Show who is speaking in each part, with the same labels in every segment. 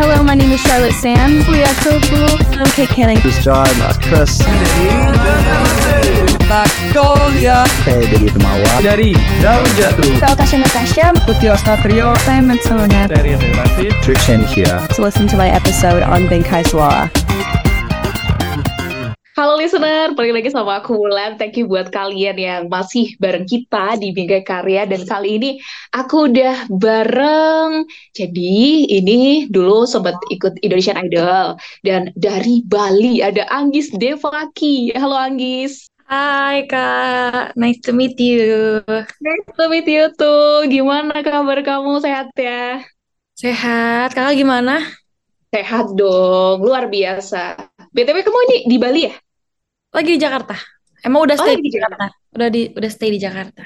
Speaker 1: Hello, my name is Charlotte Sands. We are so cool. I'm Kate Canning.
Speaker 2: This is John, uh, Chris.
Speaker 3: Magnolia
Speaker 2: Hey, dari Temawa.
Speaker 3: dari Daun Jatuh
Speaker 1: Natasha Natasha.
Speaker 3: Putih Ostatrio
Speaker 1: Simon Sona.
Speaker 3: dari Relasi
Speaker 2: Trikshan here.
Speaker 1: To listen to my episode on Bengkai Suara.
Speaker 4: Halo listener, balik lagi sama aku Wulan. Thank you buat kalian yang masih bareng kita di Bingkai Karya. Dan kali ini aku udah bareng. Jadi ini dulu sempat ikut Indonesian Idol. Dan dari Bali ada Anggis Devaki. Halo Anggis.
Speaker 5: Hai Kak, nice to meet you.
Speaker 4: Nice to meet you tuh. Gimana kabar kamu? Sehat ya?
Speaker 5: Sehat, Kakak gimana?
Speaker 4: Sehat dong, luar biasa. BTW kamu ini di Bali ya?
Speaker 5: Lagi di Jakarta. Emang udah
Speaker 4: Oh,
Speaker 5: stay
Speaker 4: lagi
Speaker 5: di
Speaker 4: di
Speaker 5: Jakarta? Udah di udah stay di Jakarta.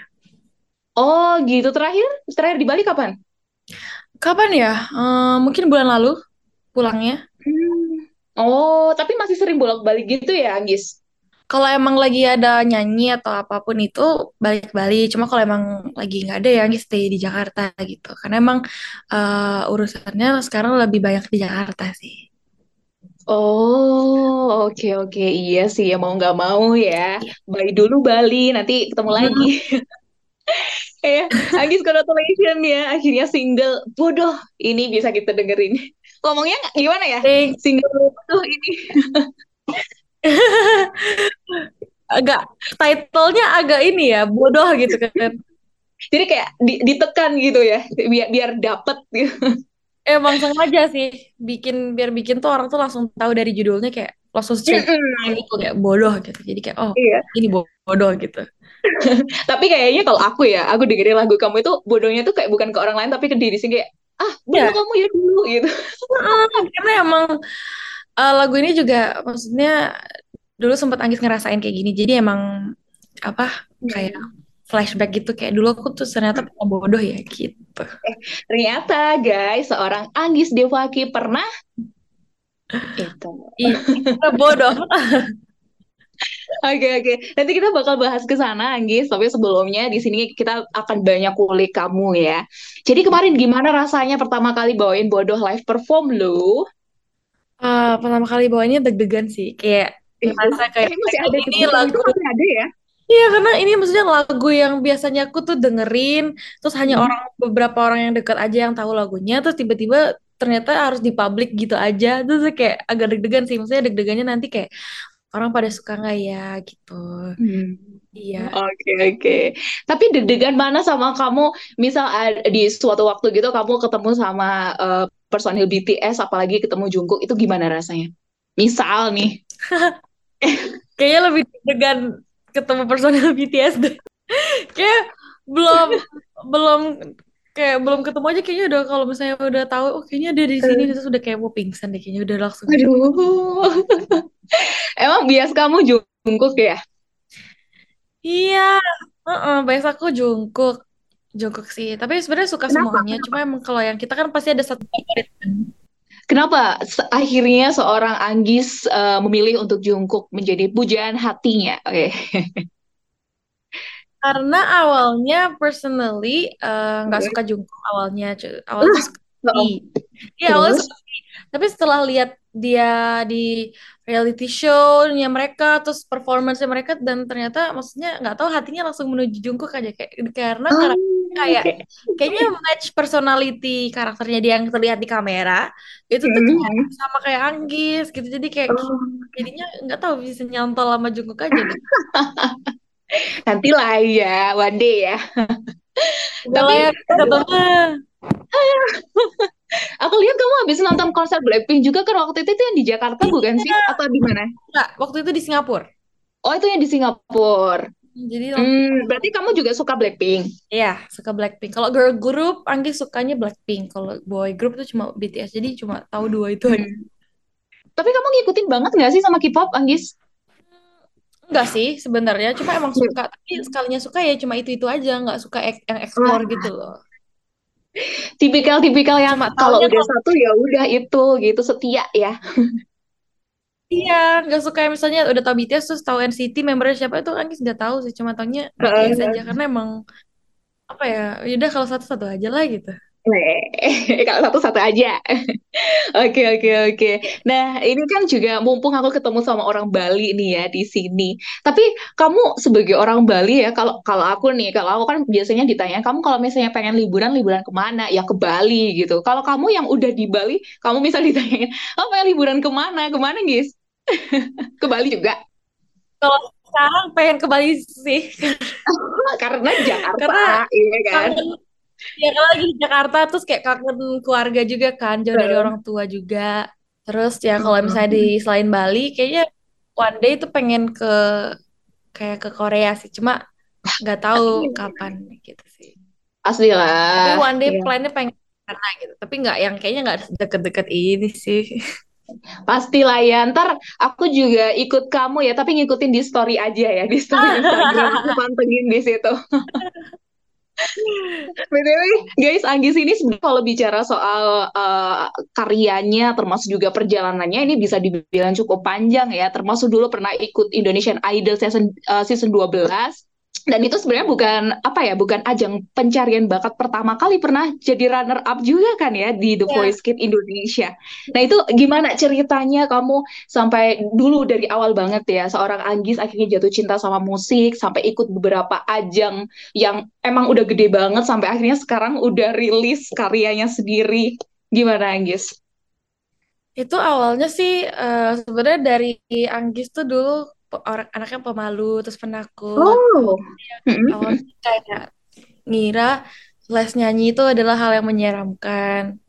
Speaker 4: Oh gitu, terakhir? Terakhir di Bali kapan?
Speaker 5: Kapan ya? Eh, mungkin bulan lalu pulangnya.
Speaker 4: Hmm. Oh, tapi masih sering bolak-balik gitu ya, Anggis?
Speaker 5: Kalau emang lagi ada nyanyi atau apa pun itu balik Bali. Cuma kalau emang lagi nggak ada ya stay di Jakarta gitu. Karena emang eh, urusannya sekarang lebih banyak di Jakarta sih.
Speaker 4: Oh, oke oke. Iya sih, ya mau nggak mau ya. Bye dulu Bali, nanti ketemu lagi. Ya, Anggis congratulations ya. Akhirnya single Bodoh ini bisa kita dengerin. Ngomongnya gimana ya?
Speaker 5: Thanks.
Speaker 4: Single Bodoh ini.
Speaker 5: Agak title-nya agak ini ya, bodoh gitu kan.
Speaker 4: Jadi kayak di- ditekan gitu ya, biar biar dapet gitu.
Speaker 5: Emang sengaja sih bikin biar bikin tuh orang tuh langsung tahu dari judulnya kayak langsung straight
Speaker 4: Mm-mm.
Speaker 5: itu kayak bodoh gitu. Jadi kayak oh
Speaker 4: Iya.
Speaker 5: ini bo- bodoh gitu.
Speaker 4: Tapi kayaknya kalau aku ya, aku dengerin lagu kamu itu bodohnya tuh kayak bukan ke orang lain tapi ke diri sendiri kayak ah bodoh
Speaker 5: Iya.
Speaker 4: kamu ya dulu gitu.
Speaker 5: Ah, karena emang eh, lagu ini juga maksudnya dulu sempat Anggis ngerasain kayak gini. Jadi emang apa kayak flashback gitu kayak dulu aku tuh ternyata pernah bodoh ya gitu.
Speaker 4: Ternyata guys, seorang Anggis Devaki pernah itu.
Speaker 5: Iya, bodoh.
Speaker 4: Oke oke. Nanti kita bakal bahas ke sana Anggis, tapi sebelumnya di sini kita akan banyak kulik kamu ya. Jadi kemarin gimana rasanya pertama kali bawain Bodoh live perform lu?
Speaker 5: Ah, pertama kali bawanya deg-degan sih kayak ngerasa kayak
Speaker 4: Tapi masih ada
Speaker 5: ini lagu
Speaker 4: ada ya?
Speaker 5: Iya, karena ini maksudnya lagu yang biasanya aku tuh dengerin, terus hanya
Speaker 4: Hmm.
Speaker 5: orang beberapa orang yang dekat aja yang tahu lagunya, terus tiba-tiba ternyata harus di publik gitu aja, terus kayak agak deg-degan sih, maksudnya deg-degannya nanti kayak orang pada suka nggak ya gitu.
Speaker 4: Hmm.
Speaker 5: Iya.
Speaker 4: Oke oke. Tapi deg-degan mana sama kamu? Misal di suatu waktu gitu kamu ketemu sama eh, personil BTS, apalagi ketemu Jungkook, itu gimana rasanya? Misal nih.
Speaker 5: Kayaknya lebih deg-degan ketemu personel BTS deh. Kayak belum belum kayak belum ketemu aja kayaknya udah kalau misalnya udah tahu oh kayaknya dia di sini terus udah kayak mau pingsan deh kayaknya udah langsung
Speaker 4: Aduh. Emang bias kamu Jungkook ya?
Speaker 5: Iya, heeh, biasa aku Jungkook, Jungkook sih. Tapi sebenarnya suka
Speaker 4: Kenapa?
Speaker 5: semuanya. Cuma emang kalau yang kita kan pasti ada satu favorit. kan.
Speaker 4: Kenapa akhirnya seorang Anggis eh, memilih untuk Jungkook menjadi pujaan hatinya? Oke.
Speaker 5: Karena awalnya personally eh, nggak suka Jungkook awalnya, awalnya tuh suka. Iya, awalnya. Tapi setelah lihat dia di reality show-nya mereka, terus performance mereka dan ternyata maksudnya nggak tahu hatinya langsung menuju Jungkook aja kayak karena
Speaker 4: Oh,
Speaker 5: karakternya kayak kayaknya match personality karakternya dia yang terlihat di kamera itu tuh kayak
Speaker 4: Hmm.
Speaker 5: sama kayak Anggis gitu. Jadi kayak
Speaker 4: Oh,
Speaker 5: jadinya nggak tahu bisa nyantol sama Jungkook aja deh.
Speaker 4: Nantilah ya, one day ya.
Speaker 5: lah
Speaker 4: Tapi
Speaker 5: ya
Speaker 4: aku lihat kamu habis nonton konser Blackpink juga kan waktu itu itu yang di Jakarta bukan sih? Atau di mana?
Speaker 5: Nggak, waktu itu di Singapura
Speaker 4: Oh, itu yang di Singapura.
Speaker 5: jadi
Speaker 4: Hmm, berarti kamu juga suka Blackpink?
Speaker 5: ya suka Blackpink kalau girl group Anggis sukanya Blackpink kalau boy group tuh cuma BTS jadi cuma tahu dua itu aja
Speaker 4: Hmm. Tapi kamu ngikutin banget nggak sih sama K-pop, Anggis?
Speaker 5: Enggak sih sebenarnya cuma emang suka tapi sekalinya suka ya cuma itu itu aja nggak suka ek- yang explore gitu loh
Speaker 4: Tipikal-tipikal yang kalau udah
Speaker 5: kalau-
Speaker 4: satu ya udah itu gitu setia ya.
Speaker 5: Iya, nggak suka yang misalnya udah tahu BTS terus tahu NCT membernya siapa itu kan nggak tahu sih cuma taunya BTS aja karena emang apa ya, yaudah kalau satu satu aja lah gitu.
Speaker 4: Kalau satu-satu aja. Oke, oke, oke. Nah, ini kan juga mumpung aku ketemu sama orang Bali nih ya di sini. Tapi kamu sebagai orang Bali ya, kalau kalau aku nih, kalau aku kan biasanya ditanya, kamu kalau misalnya pengen liburan, liburan ke mana? Ya ke Bali gitu. Kalau kamu yang udah di Bali, kamu misal ditanyain, oh pengen liburan ke mana? Ke mana, guys? Ke Bali juga.
Speaker 5: Kalau sekarang pengen ke Bali sih.
Speaker 4: Karena Jakarta,
Speaker 5: Karena
Speaker 4: iya kan?
Speaker 5: kangen ya kalau lagi di Jakarta terus kayak kangen keluarga juga kan, jauh dari orang tua juga. Terus ya kalau misalnya di selain Bali, kayaknya one day tuh pengen ke kayak ke Korea sih. Cuma nggak tahu kapan gitu sih.
Speaker 4: Asli
Speaker 5: Tapi
Speaker 4: lah.
Speaker 5: one day
Speaker 4: Iya.
Speaker 5: plannya pengen ke sana gitu. Tapi nggak yang kayaknya nggak deket-deket ini sih.
Speaker 4: Pastilah ya, ntar aku juga ikut kamu ya, tapi ngikutin di story aja ya, di story Instagram, aku pantengin di situ. BTW, guys, Anggis ini sebenarnya kalau bicara soal eh, karyanya, termasuk juga perjalanannya, ini bisa dibilang cukup panjang ya, termasuk dulu pernah ikut Indonesian Idol season, eh, season 12, dan itu sebenarnya bukan apa ya, bukan ajang pencarian bakat pertama kali pernah jadi runner up juga kan ya di The
Speaker 5: Ya.
Speaker 4: Voice Kids Indonesia. Nah itu gimana ceritanya kamu sampai dulu dari awal banget ya seorang Anggis akhirnya jatuh cinta sama musik sampai ikut beberapa ajang yang emang udah gede banget sampai akhirnya sekarang udah rilis karyanya sendiri. Gimana Anggis?
Speaker 5: Itu awalnya sih eh, sebenarnya dari Anggis tuh dulu orang anaknya pemalu terus penakut.
Speaker 4: Oh, Mm-mm.
Speaker 5: Awalnya kayak ngira les nyanyi itu adalah hal yang menyeramkan.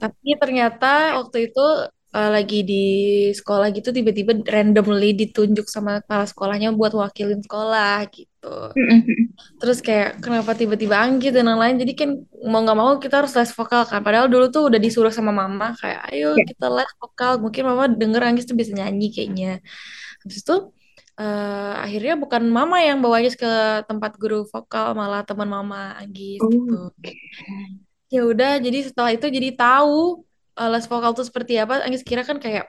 Speaker 5: Tapi ternyata waktu itu eh, lagi di sekolah gitu tiba-tiba randomly ditunjuk sama kepala sekolahnya buat wakilin sekolah gitu. Terus kayak kenapa tiba-tiba Anggit dan lain-lain. Jadi kan mau nggak mau kita harus les vokal kan. Padahal dulu tuh udah disuruh sama mama kayak ayo
Speaker 4: Ya.
Speaker 5: kita les vokal. Mungkin mama denger Anggit tuh bisa nyanyi kayaknya. Habis itu eh, akhirnya bukan mama yang bawa ke tempat guru vokal, malah teman mama Anggit
Speaker 4: Oh,
Speaker 5: gitu.
Speaker 4: oke.
Speaker 5: Ya udah, jadi setelah itu jadi tahu eh, les vokal tuh seperti apa. Anggit kira kan kayak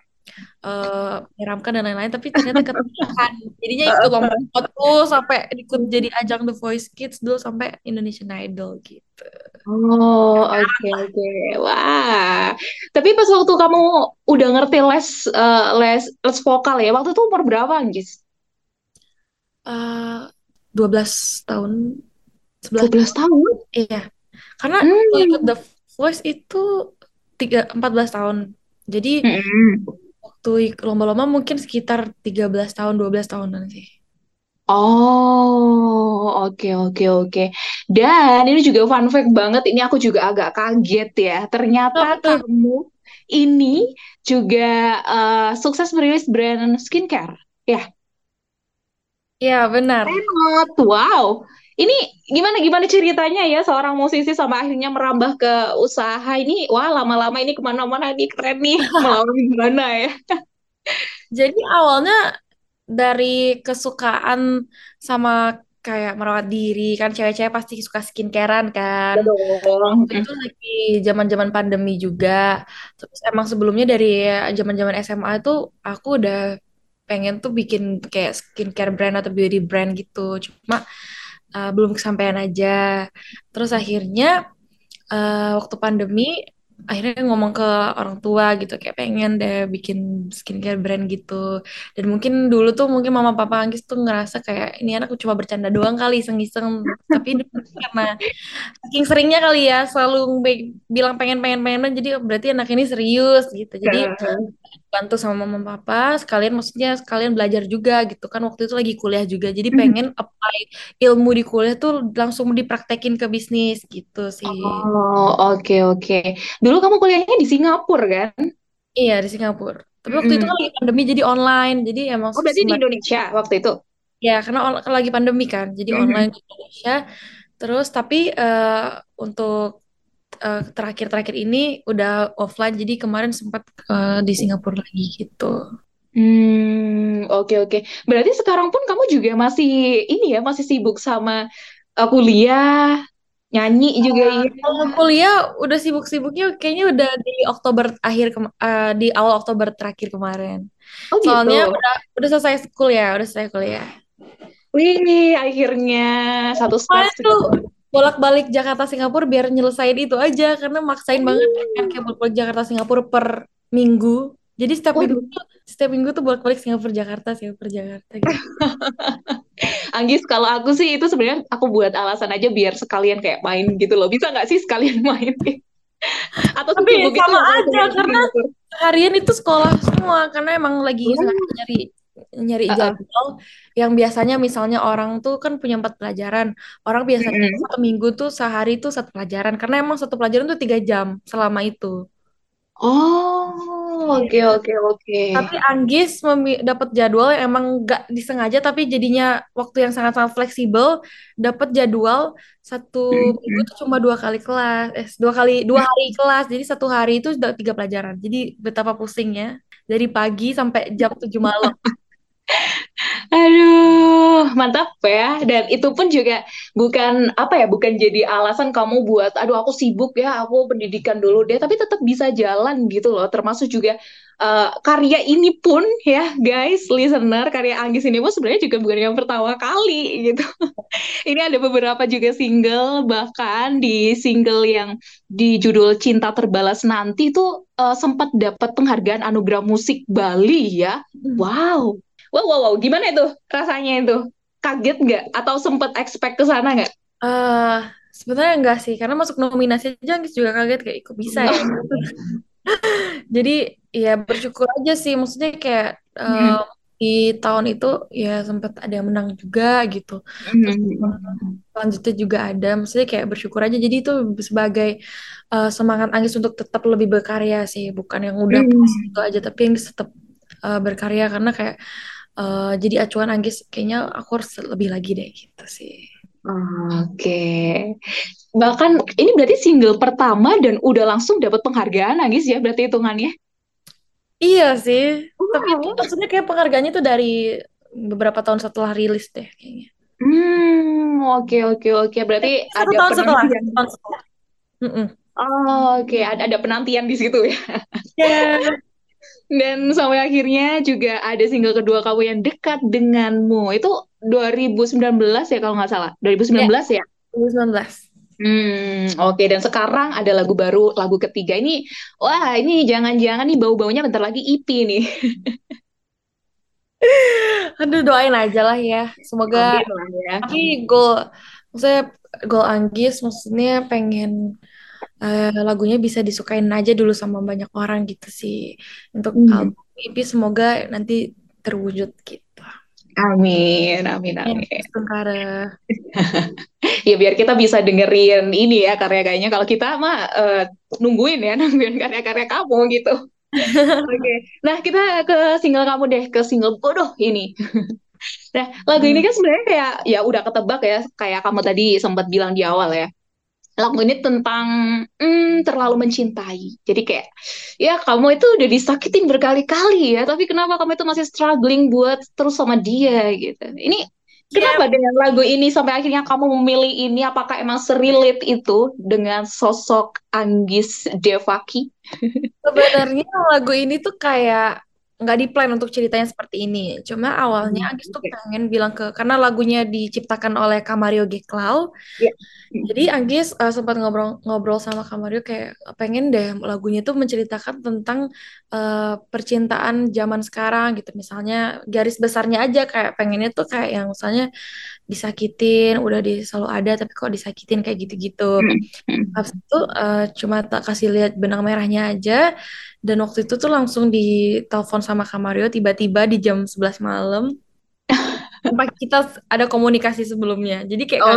Speaker 5: eh menyeramkan dan lain-lain, tapi ternyata ketahuan. Jadinya ikut lomba tuh sampai ikut jadi ajang The Voice Kids dulu sampai Indonesian Idol gitu.
Speaker 4: Oh, oke oke. Wah. Tapi pas waktu kamu udah ngerti les eh, les les vokal ya, waktu itu umur berapa Anggis?
Speaker 5: eh 12 tahun, 11
Speaker 4: 12
Speaker 5: tahun. Iya. Karena waktu ikut
Speaker 4: Hmm.
Speaker 5: The Voice itu tiga, 14 tahun. Jadi
Speaker 4: Mm-mm.
Speaker 5: waktu lomba-lomba mungkin sekitar 13 tahun, 12 tahunan sih.
Speaker 4: Oh, oke oke oke. Dan ini juga fun fact banget, ini aku juga agak kaget ya. Ternyata
Speaker 5: tuh?
Speaker 4: kamu ini juga eh, sukses merilis brand skincare. Ya,
Speaker 5: Iya, benar.
Speaker 4: Renot. Wow. Ini gimana gimana ceritanya ya seorang musisi sama akhirnya merambah ke usaha ini. Wah, lama-lama ini ke mana-mana nih keren nih. Melawan gimana ya?
Speaker 5: Jadi awalnya dari kesukaan sama kayak merawat diri kan cewek-cewek pasti suka skincarean kan. Waktu itu lagi zaman-zaman pandemi juga. Terus emang sebelumnya dari zaman-zaman SMA itu aku udah pengen tuh bikin kayak skincare brand atau beauty brand gitu. Cuma uh, belum kesampaian aja. Terus akhirnya uh, waktu pandemi akhirnya ngomong ke orang tua gitu kayak pengen deh bikin skincare brand gitu. Dan mungkin dulu tuh mungkin mama papa Anggis tuh ngerasa kayak ini anak cuma bercanda doang kali iseng-iseng. Tapi karena saking seringnya kali ya selalu bilang pengen pengen pengen jadi berarti anak ini serius gitu. Jadi bantu sama mama papa sekalian maksudnya sekalian belajar juga gitu kan waktu itu lagi kuliah juga jadi pengen apply ilmu di kuliah tuh langsung dipraktekin ke bisnis gitu sih
Speaker 4: Oh, oke oke. Dulu kamu kuliahnya di Singapura kan?
Speaker 5: iya di Singapura tapi waktu itu
Speaker 4: Mm-mm.
Speaker 5: kan lagi pandemi jadi online jadi emang
Speaker 4: Oh, berarti di Indonesia waktu itu.
Speaker 5: ya karena lagi pandemi kan jadi
Speaker 4: Mhm.
Speaker 5: online di Indonesia terus tapi eh, untuk eh, terakhir-terakhir ini udah offline jadi kemarin sempat eh, di Singapura lagi gitu
Speaker 4: Hmm, oke oke. Berarti sekarang pun kamu juga masih ini ya, masih sibuk sama uh, kuliah, nyanyi juga iya.
Speaker 5: Kalau kuliah udah sibuk-sibuknya kayaknya udah di Oktober akhir eh, di awal Oktober terakhir kemarin.
Speaker 4: Oh gitu.
Speaker 5: Soalnya udah udah selesai kuliah, udah selesai kuliah.
Speaker 4: Wih, akhirnya satu
Speaker 5: Kemarin tuh bolak-balik Jakarta Singapura biar nyelesain itu aja karena maksain banget kan kayak bolak-balik Jakarta Singapura per minggu. Jadi setiap
Speaker 4: Waduh.
Speaker 5: minggu setiap minggu tuh bolak-balik Singapura Jakarta Singapura Jakarta gitu.
Speaker 4: Anggis, kalau aku sih itu sebenarnya aku buat alasan aja biar sekalian kayak main gitu loh. Bisa nggak sih sekalian main? Atau
Speaker 5: Tapi
Speaker 4: gitu
Speaker 5: sama
Speaker 4: nggak
Speaker 5: aja, karena-? Harian itu sekolah semua karena emang lagi
Speaker 4: Oh.
Speaker 5: sengaja nyari nyari
Speaker 4: Uh-uh.
Speaker 5: jadwal yang biasanya misalnya orang tuh kan punya empat pelajaran orang biasanya
Speaker 4: Mm-mm.
Speaker 5: satu minggu tuh sehari tuh satu pelajaran karena emang satu pelajaran tuh tiga jam selama itu
Speaker 4: Oh, oke oke oke.
Speaker 5: Tapi Anggis dapat jadwal yang emang nggak disengaja tapi jadinya waktu yang sangat-sangat fleksibel, dapat jadwal satu
Speaker 4: Mm-mm.
Speaker 5: minggu tuh cuma dua kali kelas, eh dua kali dua hari kelas, jadi satu hari itu sudah tiga pelajaran. Jadi betapa pusingnya dari pagi sampai jam 7 malam.
Speaker 4: Aduh, mantap ya. Dan itu pun juga bukan apa ya, bukan jadi alasan kamu buat, aduh aku sibuk ya, aku pendidikan dulu deh. Tapi tetap bisa jalan gitu loh. Termasuk juga eh, karya ini pun ya, guys, listener, karya Anggis ini pun sebenarnya juga bukan yang pertama kali gitu. Ini ada beberapa juga single, bahkan di single yang di judul Cinta Terbalas Nanti tuh eh, sempat dapat penghargaan Anugerah Musik Bali ya. Wow. Wow, wow, wow. Gimana itu rasanya itu? Kaget nggak? Atau sempat expect ke sana nggak?
Speaker 5: Eh sebenarnya enggak sih, karena masuk nominasi aja Anggis juga kaget kayak kok bisa ya. Jadi ya bersyukur aja sih, maksudnya kayak
Speaker 4: Hmm.
Speaker 5: di tahun itu ya sempat ada yang menang juga gitu. selanjutnya juga ada maksudnya kayak bersyukur aja jadi itu sebagai uh, semangat Anggis untuk tetap lebih berkarya sih bukan yang udah
Speaker 4: Hmm.
Speaker 5: pas gitu aja tapi Anggis tetap uh, berkarya karena kayak uh, jadi acuan Anggis kayaknya aku harus lebih lagi deh gitu sih
Speaker 4: Oke. Bahkan ini berarti single pertama dan udah langsung dapat penghargaan Anggis ya berarti hitungannya.
Speaker 5: iya sih tapi itu
Speaker 4: Wow.
Speaker 5: maksudnya kayak penghargaannya tuh dari beberapa tahun setelah rilis deh kayaknya
Speaker 4: Hmm, oke oke oke. Berarti
Speaker 5: satu
Speaker 4: ada
Speaker 5: tahun setelah satu tahun setelah Mm-mm.
Speaker 4: Oh, oke, ada ada penantian di situ ya.
Speaker 5: Ya.
Speaker 4: Dan sampai akhirnya juga ada single kedua kamu yang dekat denganmu. Itu 2019 ya kalau nggak salah. 2019 ya?
Speaker 5: 2019
Speaker 4: Hmm, oke. Dan sekarang ada lagu baru, lagu ketiga ini. Wah, ini jangan-jangan nih bau-baunya bentar lagi EP nih.
Speaker 5: aduh doain aja lah ya semoga
Speaker 4: Amin lah ya.
Speaker 5: Tapi goal, maksudnya goal Anggis, maksudnya pengen eh, lagunya bisa disukain aja dulu sama banyak orang gitu sih. Untuk
Speaker 4: Hmm.
Speaker 5: album EP semoga nanti terwujud gitu.
Speaker 4: Amin, amin, amin.
Speaker 5: Sementara.
Speaker 4: Ya biar kita bisa dengerin ini ya karya-karyanya. Kalau kita mah eh, nungguin ya, nungguin karya-karya kamu gitu. Oke. Nah, kita ke single kamu deh, ke single bodoh ini. Nah, lagu ini kan sebenarnya kayak ya udah ketebak ya, kayak kamu tadi sempat bilang di awal ya. Lagu ini tentang hmm, terlalu mencintai. Jadi kayak ya kamu itu udah disakitin berkali-kali ya, tapi kenapa kamu itu masih struggling buat terus sama dia gitu. Ini kenapa dengan lagu ini sampai akhirnya kamu memilih ini? Apakah emang serelate itu dengan sosok Anggis Devaki?
Speaker 5: Sebenarnya lagu ini tuh kayak nggak di plan untuk ceritanya seperti ini. Cuma awalnya
Speaker 4: Hmm,
Speaker 5: Agis tuh
Speaker 4: oke.
Speaker 5: pengen bilang ke karena lagunya diciptakan oleh Kamario G. Clow.
Speaker 4: Ya.
Speaker 5: Jadi Anggis uh, sempat ngobrol ngobrol sama Kamario kayak pengen deh lagunya tuh menceritakan tentang uh, percintaan zaman sekarang gitu. Misalnya garis besarnya aja kayak pengennya tuh kayak yang misalnya disakitin, udah di, selalu ada tapi kok disakitin kayak gitu-gitu.
Speaker 4: Hmm, hmm.
Speaker 5: Habis itu uh, cuma tak kasih lihat benang merahnya aja dan waktu itu tuh langsung ditelepon sama Kamario tiba-tiba di jam 11 malam. Tanpa kita ada komunikasi sebelumnya. Jadi kayak
Speaker 4: Oh,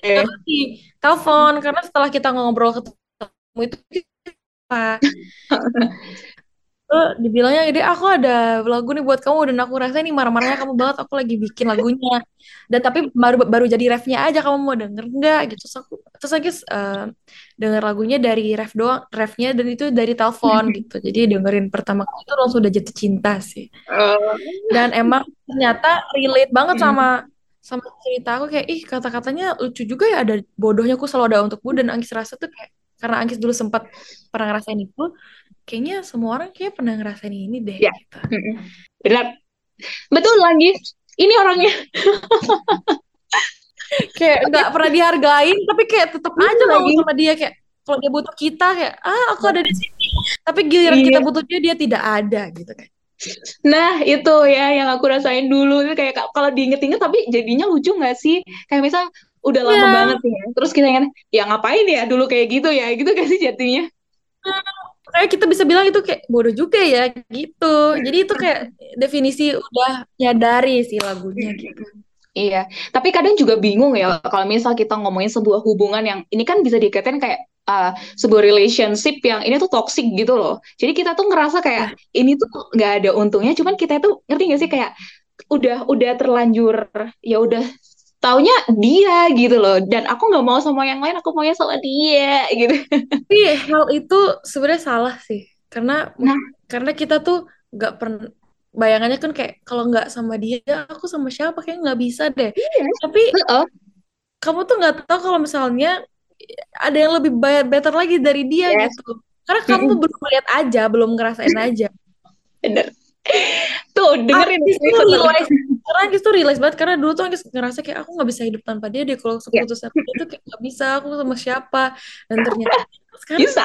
Speaker 5: kaget di telepon karena setelah kita ngobrol ketemu itu kita Eh, dibilangnya ide aku ada lagu nih buat kamu dan aku rasa ini marah-marahnya kamu banget aku lagi bikin lagunya. Dan tapi baru baru jadi refnya aja kamu mau denger nggak? Gitu. Terus aku terus lagi uh, denger lagunya dari ref doang refnya dan itu dari telepon gitu. Jadi dengerin pertama kali itu langsung udah jatuh cinta sih. Dan emang ternyata relate banget sama sama cerita aku. Kayak ih kata-katanya lucu juga ya ada bodohnya aku selalu ada untukmu dan Anggis rasa tuh kayak karena Anggis dulu sempat pernah ngerasain itu kayaknya semua orang kayak pernah ngerasain ini deh
Speaker 4: Ya.
Speaker 5: gitu.
Speaker 4: Benar. Betul lagi. Ini orangnya.
Speaker 5: kayak nggak pernah dihargain tapi kayak tetap
Speaker 4: Iya
Speaker 5: aja mau
Speaker 4: lagi.
Speaker 5: sama dia kayak kalau dia butuh kita kayak ah aku ada di sini tapi giliran
Speaker 4: Iya.
Speaker 5: kita butuh dia dia tidak ada gitu kan
Speaker 4: Nah, itu ya yang aku rasain dulu. Itu kayak ka- kalau diinget-inget tapi jadinya lucu nggak sih? Kayak misal udah lama
Speaker 5: Iya.
Speaker 4: banget ya. Terus kita ingat, ya ngapain ya dulu kayak gitu ya? Gitu gak sih jadinya?
Speaker 5: Kayak kita bisa bilang itu kayak bodoh juga ya gitu. Jadi itu kayak definisi udah nyadari sih lagunya gitu.
Speaker 4: Iya, tapi kadang juga bingung ya kalau misal kita ngomongin sebuah hubungan yang ini kan bisa dikatain kayak uh, sebuah relationship yang ini tuh toxic gitu loh. Jadi kita tuh ngerasa kayak ini tuh nggak ada untungnya, cuman kita tuh ngerti gak sih kayak udah udah terlanjur ya udah taunya dia gitu loh. Dan aku nggak mau sama yang lain, aku maunya sama dia gitu.
Speaker 5: tapi hal itu sebenarnya salah sih karena
Speaker 4: Nah.
Speaker 5: karena kita tuh nggak pernah bayangannya kan kayak kalau nggak sama dia aku sama siapa kayak nggak bisa deh
Speaker 4: Iya.
Speaker 5: tapi
Speaker 4: Heeh.
Speaker 5: kamu tuh nggak tahu kalau misalnya ada yang lebih better lagi dari dia
Speaker 4: Yes.
Speaker 5: gitu karena kamu belum lihat aja belum ngerasain aja
Speaker 4: Bener. Tuh dengerin bener.
Speaker 5: realize karena tuh realize banget karena dulu tuh Angkis ngerasa kayak aku nggak bisa hidup tanpa dia deh kalau
Speaker 4: Iya.
Speaker 5: seputus sama dia tuh kayak nggak bisa aku sama siapa dan ternyata sekarang
Speaker 4: Bisa.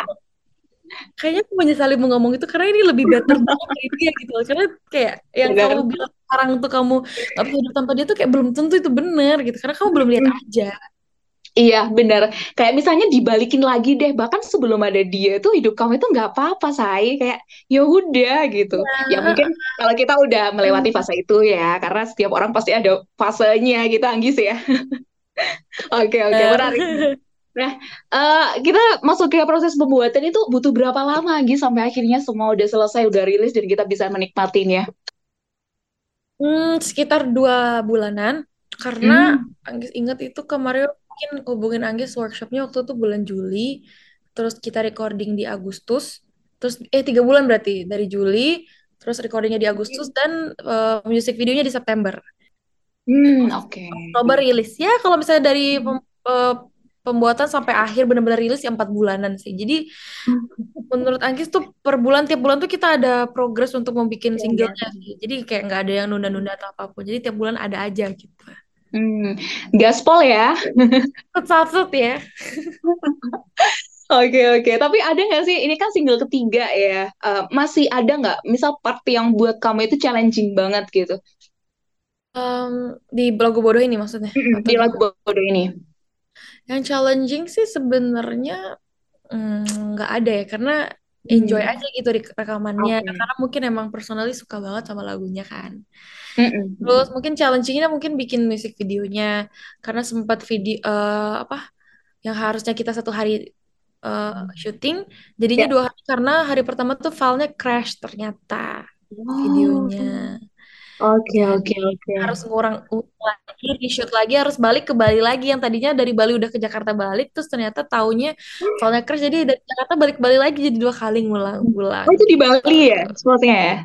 Speaker 5: kayaknya aku menyesali mau ngomong itu karena ini lebih better dari dia gitu loh karena kayak yang
Speaker 4: Bener.
Speaker 5: kamu bilang sekarang tuh kamu nggak bisa hidup tanpa dia tuh kayak belum tentu itu bener gitu karena kamu belum lihat aja
Speaker 4: Iya, bener. Kayak misalnya dibalikin lagi deh, bahkan sebelum ada dia tuh hidup kamu itu nggak apa-apa, say. Kayak ya udah gitu. Ya mungkin kalau kita udah melewati fase itu ya, karena setiap orang pasti ada fasenya gitu, Anggis ya. Oke, oke, menarik. Nah, eh, kita masuk ke proses pembuatan itu butuh berapa lama, Anggis, sampai akhirnya semua udah selesai, udah rilis dan kita bisa menikmatinya?
Speaker 5: Hmm, sekitar dua bulanan karena Anggis ingat itu kemarin mungkin hubungin Anggis workshopnya waktu itu bulan Juli terus kita recording di Agustus terus eh tiga bulan berarti dari Juli terus recordingnya di Agustus dan eh, music videonya di September.
Speaker 4: Hmm, oke.
Speaker 5: Oktober rilis. Ya kalau misalnya dari pem- eh, pembuatan sampai akhir benar-benar rilis ya empat bulanan sih. Jadi menurut Anggis tuh per bulan tiap bulan tuh kita ada progres untuk mau bikin
Speaker 4: Iya,
Speaker 5: singlenya jadi kayak nggak ada yang nunda-nunda atau apa pun. Jadi tiap bulan ada aja gitu
Speaker 4: Hmm, gaspol ya.
Speaker 5: Sat-sat ya.
Speaker 4: Oke oke, tapi ada nggak sih? Ini kan single ketiga ya. Eh, masih ada nggak? Misal part yang buat kamu itu challenging banget gitu
Speaker 5: Em, di lagu bodoh ini maksudnya. Atau
Speaker 4: di lagu bodoh ini?
Speaker 5: Yang challenging sih sebenarnya mm, nggak ada ya karena enjoy
Speaker 4: Hmm.
Speaker 5: aja gitu di rekamannya
Speaker 4: Oke.
Speaker 5: karena mungkin emang personally suka banget sama lagunya kan.
Speaker 4: Mm-mm.
Speaker 5: Terus mungkin challengingnya mungkin bikin musik videonya karena sempat video eh, apa yang harusnya kita satu hari eh, syuting jadinya
Speaker 4: Ya.
Speaker 5: dua hari karena hari pertama tuh filenya crash ternyata videonya.
Speaker 4: Oke oke oke.
Speaker 5: harus ngurang lagi, reshoot lagi, harus balik ke Bali lagi yang tadinya dari Bali udah ke Jakarta balik, terus ternyata taunya filenya crash jadi dari Jakarta balik Bali lagi jadi dua kali ngulang-ulang.
Speaker 4: Oh itu di Bali ya, sepertinya ya?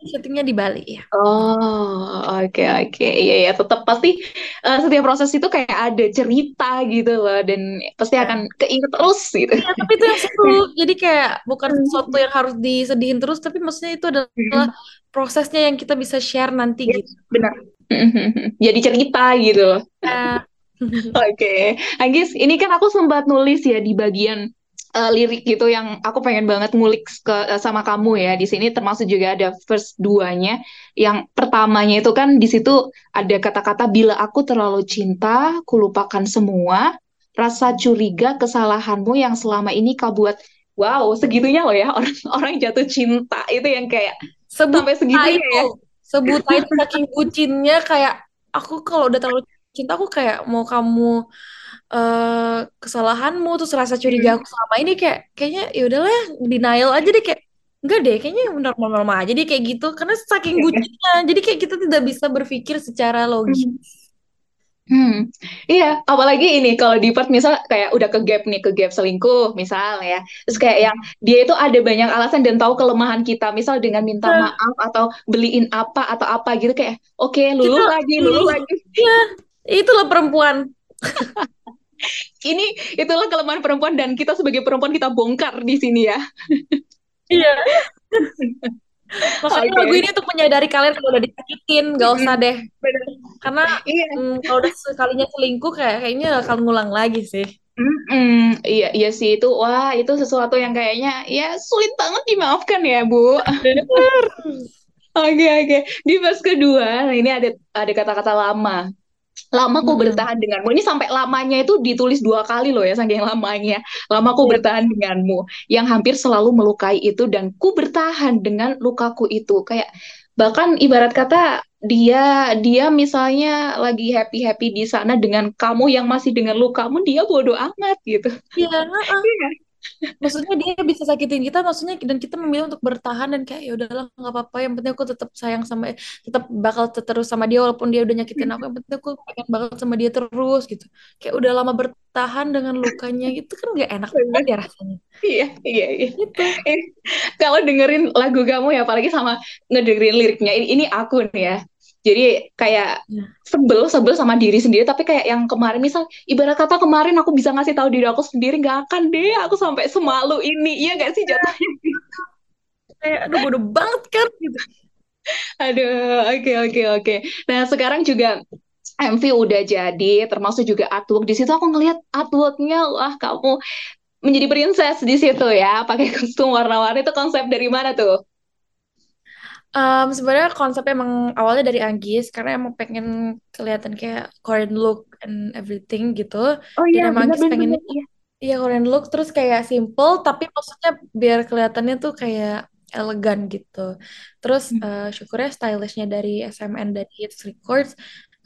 Speaker 5: Syutingnya di Bali ya.
Speaker 4: Oh oke oke, iya ya. Tetap pasti eh, setiap proses itu kayak ada cerita gitu loh, dan pasti akan keinget terus gitu.
Speaker 5: Ya, tapi itu yang seru. Jadi kayak bukan sesuatu yang harus disedihin terus, tapi maksudnya itu adalah prosesnya yang kita bisa share nanti
Speaker 4: Yes,
Speaker 5: gitu.
Speaker 4: benar. Jadi cerita gitu loh.
Speaker 5: Ya.
Speaker 4: Oke, Anggis, ini kan aku sempat nulis ya di bagian eh, lirik gitu yang aku pengen banget ngulik ke eh, sama kamu ya. Di sini termasuk juga ada verse duanya. Yang pertamanya itu kan di situ ada kata-kata bila aku terlalu cinta, kulupakan semua, rasa curiga kesalahanmu yang selama ini kau buat. Wow, segitunya loh ya orang orang jatuh cinta itu yang kayak
Speaker 5: Sebut
Speaker 4: sampai segitunya
Speaker 5: itu,
Speaker 4: ya.
Speaker 5: sebut itu saking bucinnya kayak aku kalau udah terlalu cinta aku kayak mau kamu eh kesalahanmu terus rasa curiga aku selama ini kayak kayaknya ya udahlah denial aja deh kayak enggak deh kayaknya normal-normal aja deh kayak gitu karena saking bucinnya jadi kayak kita tidak bisa berpikir secara logis
Speaker 4: Hmm, iya, apalagi ini kalau di part misal kayak udah ke gap nih, ke gap selingkuh misal ya. Terus kayak yang dia itu ada banyak alasan dan tahu kelemahan kita, misal dengan minta
Speaker 5: Nah.
Speaker 4: maaf atau beliin apa atau apa gitu kayak oke luluh
Speaker 5: Kita
Speaker 4: lagi, luluh
Speaker 5: luluh.
Speaker 4: lagi.
Speaker 5: Iya, itulah perempuan
Speaker 4: Ini itulah kelemahan perempuan dan kita sebagai perempuan kita bongkar di sini ya.
Speaker 5: iya Makanya
Speaker 4: Oke.
Speaker 5: lagu ini untuk menyadari kalian kalau udah disakitin, gak usah deh. Karena
Speaker 4: Iya.
Speaker 5: mm, kalau udah sekalinya selingkuh kayak kayaknya akan ngulang lagi sih.
Speaker 4: Mm-mm. Iya, iya sih itu. Wah, itu sesuatu yang kayaknya ya sulit banget dimaafkan ya, Bu. Oke, oke. Di verse kedua, ini ada ada kata-kata lama. Lama ku
Speaker 5: Mm-mm.
Speaker 4: bertahan denganmu. Ini sampai lamanya itu ditulis dua kali loh ya, saking lamanya. Lama ku
Speaker 5: Iya.
Speaker 4: bertahan denganmu. Yang hampir selalu melukai itu dan ku bertahan dengan lukaku itu. Kayak bahkan ibarat kata dia dia misalnya lagi happy-happy di sana dengan kamu yang masih dengan lukamu, dia bodoh amat gitu.
Speaker 5: Iya, heeh. Maksudnya dia bisa sakitin kita, maksudnya dan kita memilih untuk bertahan dan kayak ya udahlah nggak apa-apa. Yang penting aku tetap sayang sama, tetap bakal terus sama dia walaupun dia udah nyakitin aku. Yang penting aku pengen banget sama dia terus gitu. Kayak udah lama bertahan dengan lukanya gitu kan nggak enak banget ya rasanya.
Speaker 4: Iya, iya, iya.
Speaker 5: Gitu.
Speaker 4: Eh, kalau dengerin lagu kamu ya, apalagi sama ngedengerin liriknya, ini, ini aku nih ya. Jadi kayak
Speaker 5: Ya.
Speaker 4: sebel, sebel sama diri sendiri, tapi kayak yang kemarin, misal ibarat kata kemarin aku bisa ngasih tahu diri aku sendiri, nggak akan deh aku sampai semalu ini, iya nggak sih jatuhnya?
Speaker 5: Kayak aduh bodoh banget kan gitu.
Speaker 4: Aduh, oke, oke, oke. Nah, sekarang juga MV udah jadi, termasuk juga artwork. Di situ aku ngelihat artworknya, wah kamu menjadi princess di situ ya, pakai kostum warna-warni itu konsep dari mana tuh?
Speaker 5: Em, sebenarnya konsepnya emang awalnya dari Anggis karena emang pengen kelihatan kayak Korean look and everything gitu.
Speaker 4: Oh
Speaker 5: Dan
Speaker 4: iya,
Speaker 5: emang Anggis pengennya
Speaker 4: Iya.
Speaker 5: iya Korean look terus kayak simple tapi maksudnya biar kelihatannya tuh kayak elegan gitu. Terus
Speaker 4: Hmm.
Speaker 5: eh, syukurnya stylishnya dari SMN dari Hits Records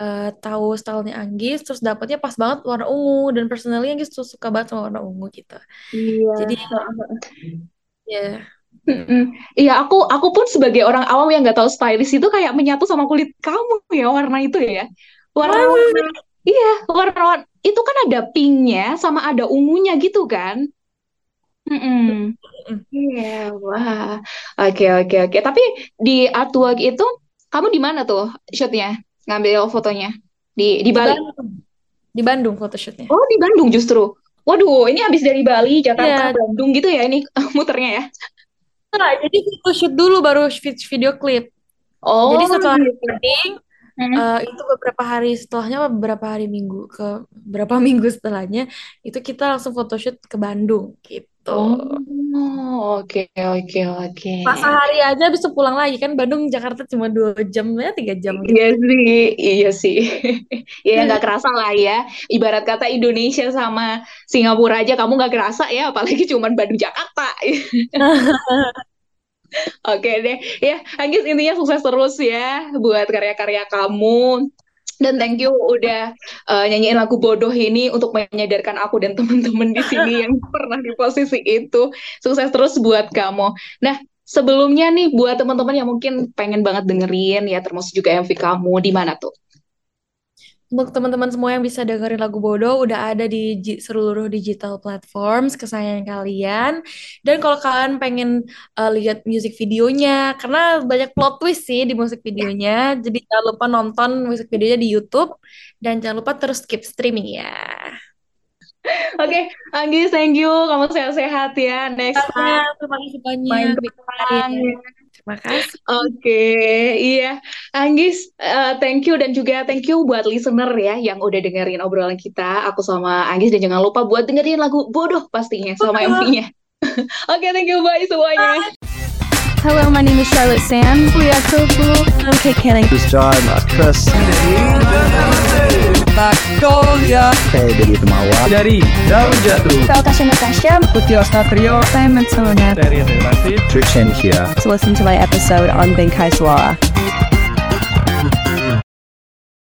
Speaker 5: eh, tahu stylenya Anggis terus dapetnya pas banget warna ungu dan personally Anggis tuh suka banget sama warna ungu gitu.
Speaker 4: Iya.
Speaker 5: Jadi ya
Speaker 4: Mm-mm. Iya, aku aku pun sebagai orang awam yang nggak tahu stylist itu kayak menyatu sama kulit kamu ya warna itu ya. Warna-warna iya, warna itu kan ada pinknya sama ada ungunya gitu kan. Mm-mm.
Speaker 5: Mm-mm.
Speaker 4: Iya, wah. Oke, oke, oke. Tapi di artwork itu kamu di mana tuh shootnya? Ngambil fotonya? Di di
Speaker 5: di
Speaker 4: Bali.
Speaker 5: Bandung di Bandung photoshootnya.
Speaker 4: Oh, di Bandung justru. Waduh, ini habis dari Bali, Jakarta,
Speaker 5: Iya.
Speaker 4: Bandung gitu ya ini muternya ya.
Speaker 5: Nah, jadi photoshoot dulu baru vid- video klip.
Speaker 4: Oh,
Speaker 5: Jadi setelah
Speaker 4: gitu.
Speaker 5: wedding,
Speaker 4: Mm.
Speaker 5: eh, itu beberapa hari setelahnya, apa beberapa hari minggu ke beberapa minggu setelahnya, itu kita langsung photoshoot ke Bandung gitu.
Speaker 4: Oh, oke, oke, oke.
Speaker 5: Pas sehari aja bisa pulang lagi kan Bandung Jakarta cuma dua jam ya tiga jam gitu.
Speaker 4: Iya sih, iya sih. Ya nggak kerasa lah ya. Ibarat kata Indonesia sama Singapura aja kamu nggak kerasa ya, apalagi cuman Bandung Jakarta. Oke deh, ya Anggis intinya sukses terus ya buat karya-karya kamu. Dan thank you udah uh, nyanyiin lagu bodoh ini untuk menyadarkan aku dan teman-teman di sini yang pernah di posisi itu. Sukses terus buat kamu. Nah, sebelumnya nih buat teman-teman yang mungkin pengen banget dengerin ya termasuk juga MV kamu di mana tuh?
Speaker 5: Untuk teman-teman semua yang bisa dengerin lagu bodoh udah ada di seluruh digital platforms kesayangan kalian. Dan kalau kalian pengen uh, lihat music videonya, karena banyak plot twist sih di musik videonya, jadi jangan lupa nonton musik videonya di YouTube dan jangan lupa terus skip streaming ya.
Speaker 4: Oke, Anggis, thank you. Kamu sehat-sehat ya. Next time
Speaker 5: Terima kasih banyak.
Speaker 4: main.
Speaker 5: Terima kasih.
Speaker 4: Oke, iya. Anggis, eh, thank you dan juga thank you buat listener ya yang udah dengerin obrolan kita. Aku sama Anggis dan jangan lupa buat dengerin lagu Bodoh pastinya sama. MV-nya. Oke, thank you, bye semuanya.
Speaker 1: Hello, my name is Charlotte Sam. We are so cool. I'm Kate Canning.
Speaker 2: This is John, uh, Chris.
Speaker 3: Magnolia
Speaker 2: Saya dari Temawa
Speaker 3: Dari Daun Jatuh.
Speaker 1: Salkasya Natasha
Speaker 3: Putri Ostatrio
Speaker 1: Saya Metsonet
Speaker 3: Dari Relasi
Speaker 2: Trishan here
Speaker 1: So listen to my episode on Bengkai Suara.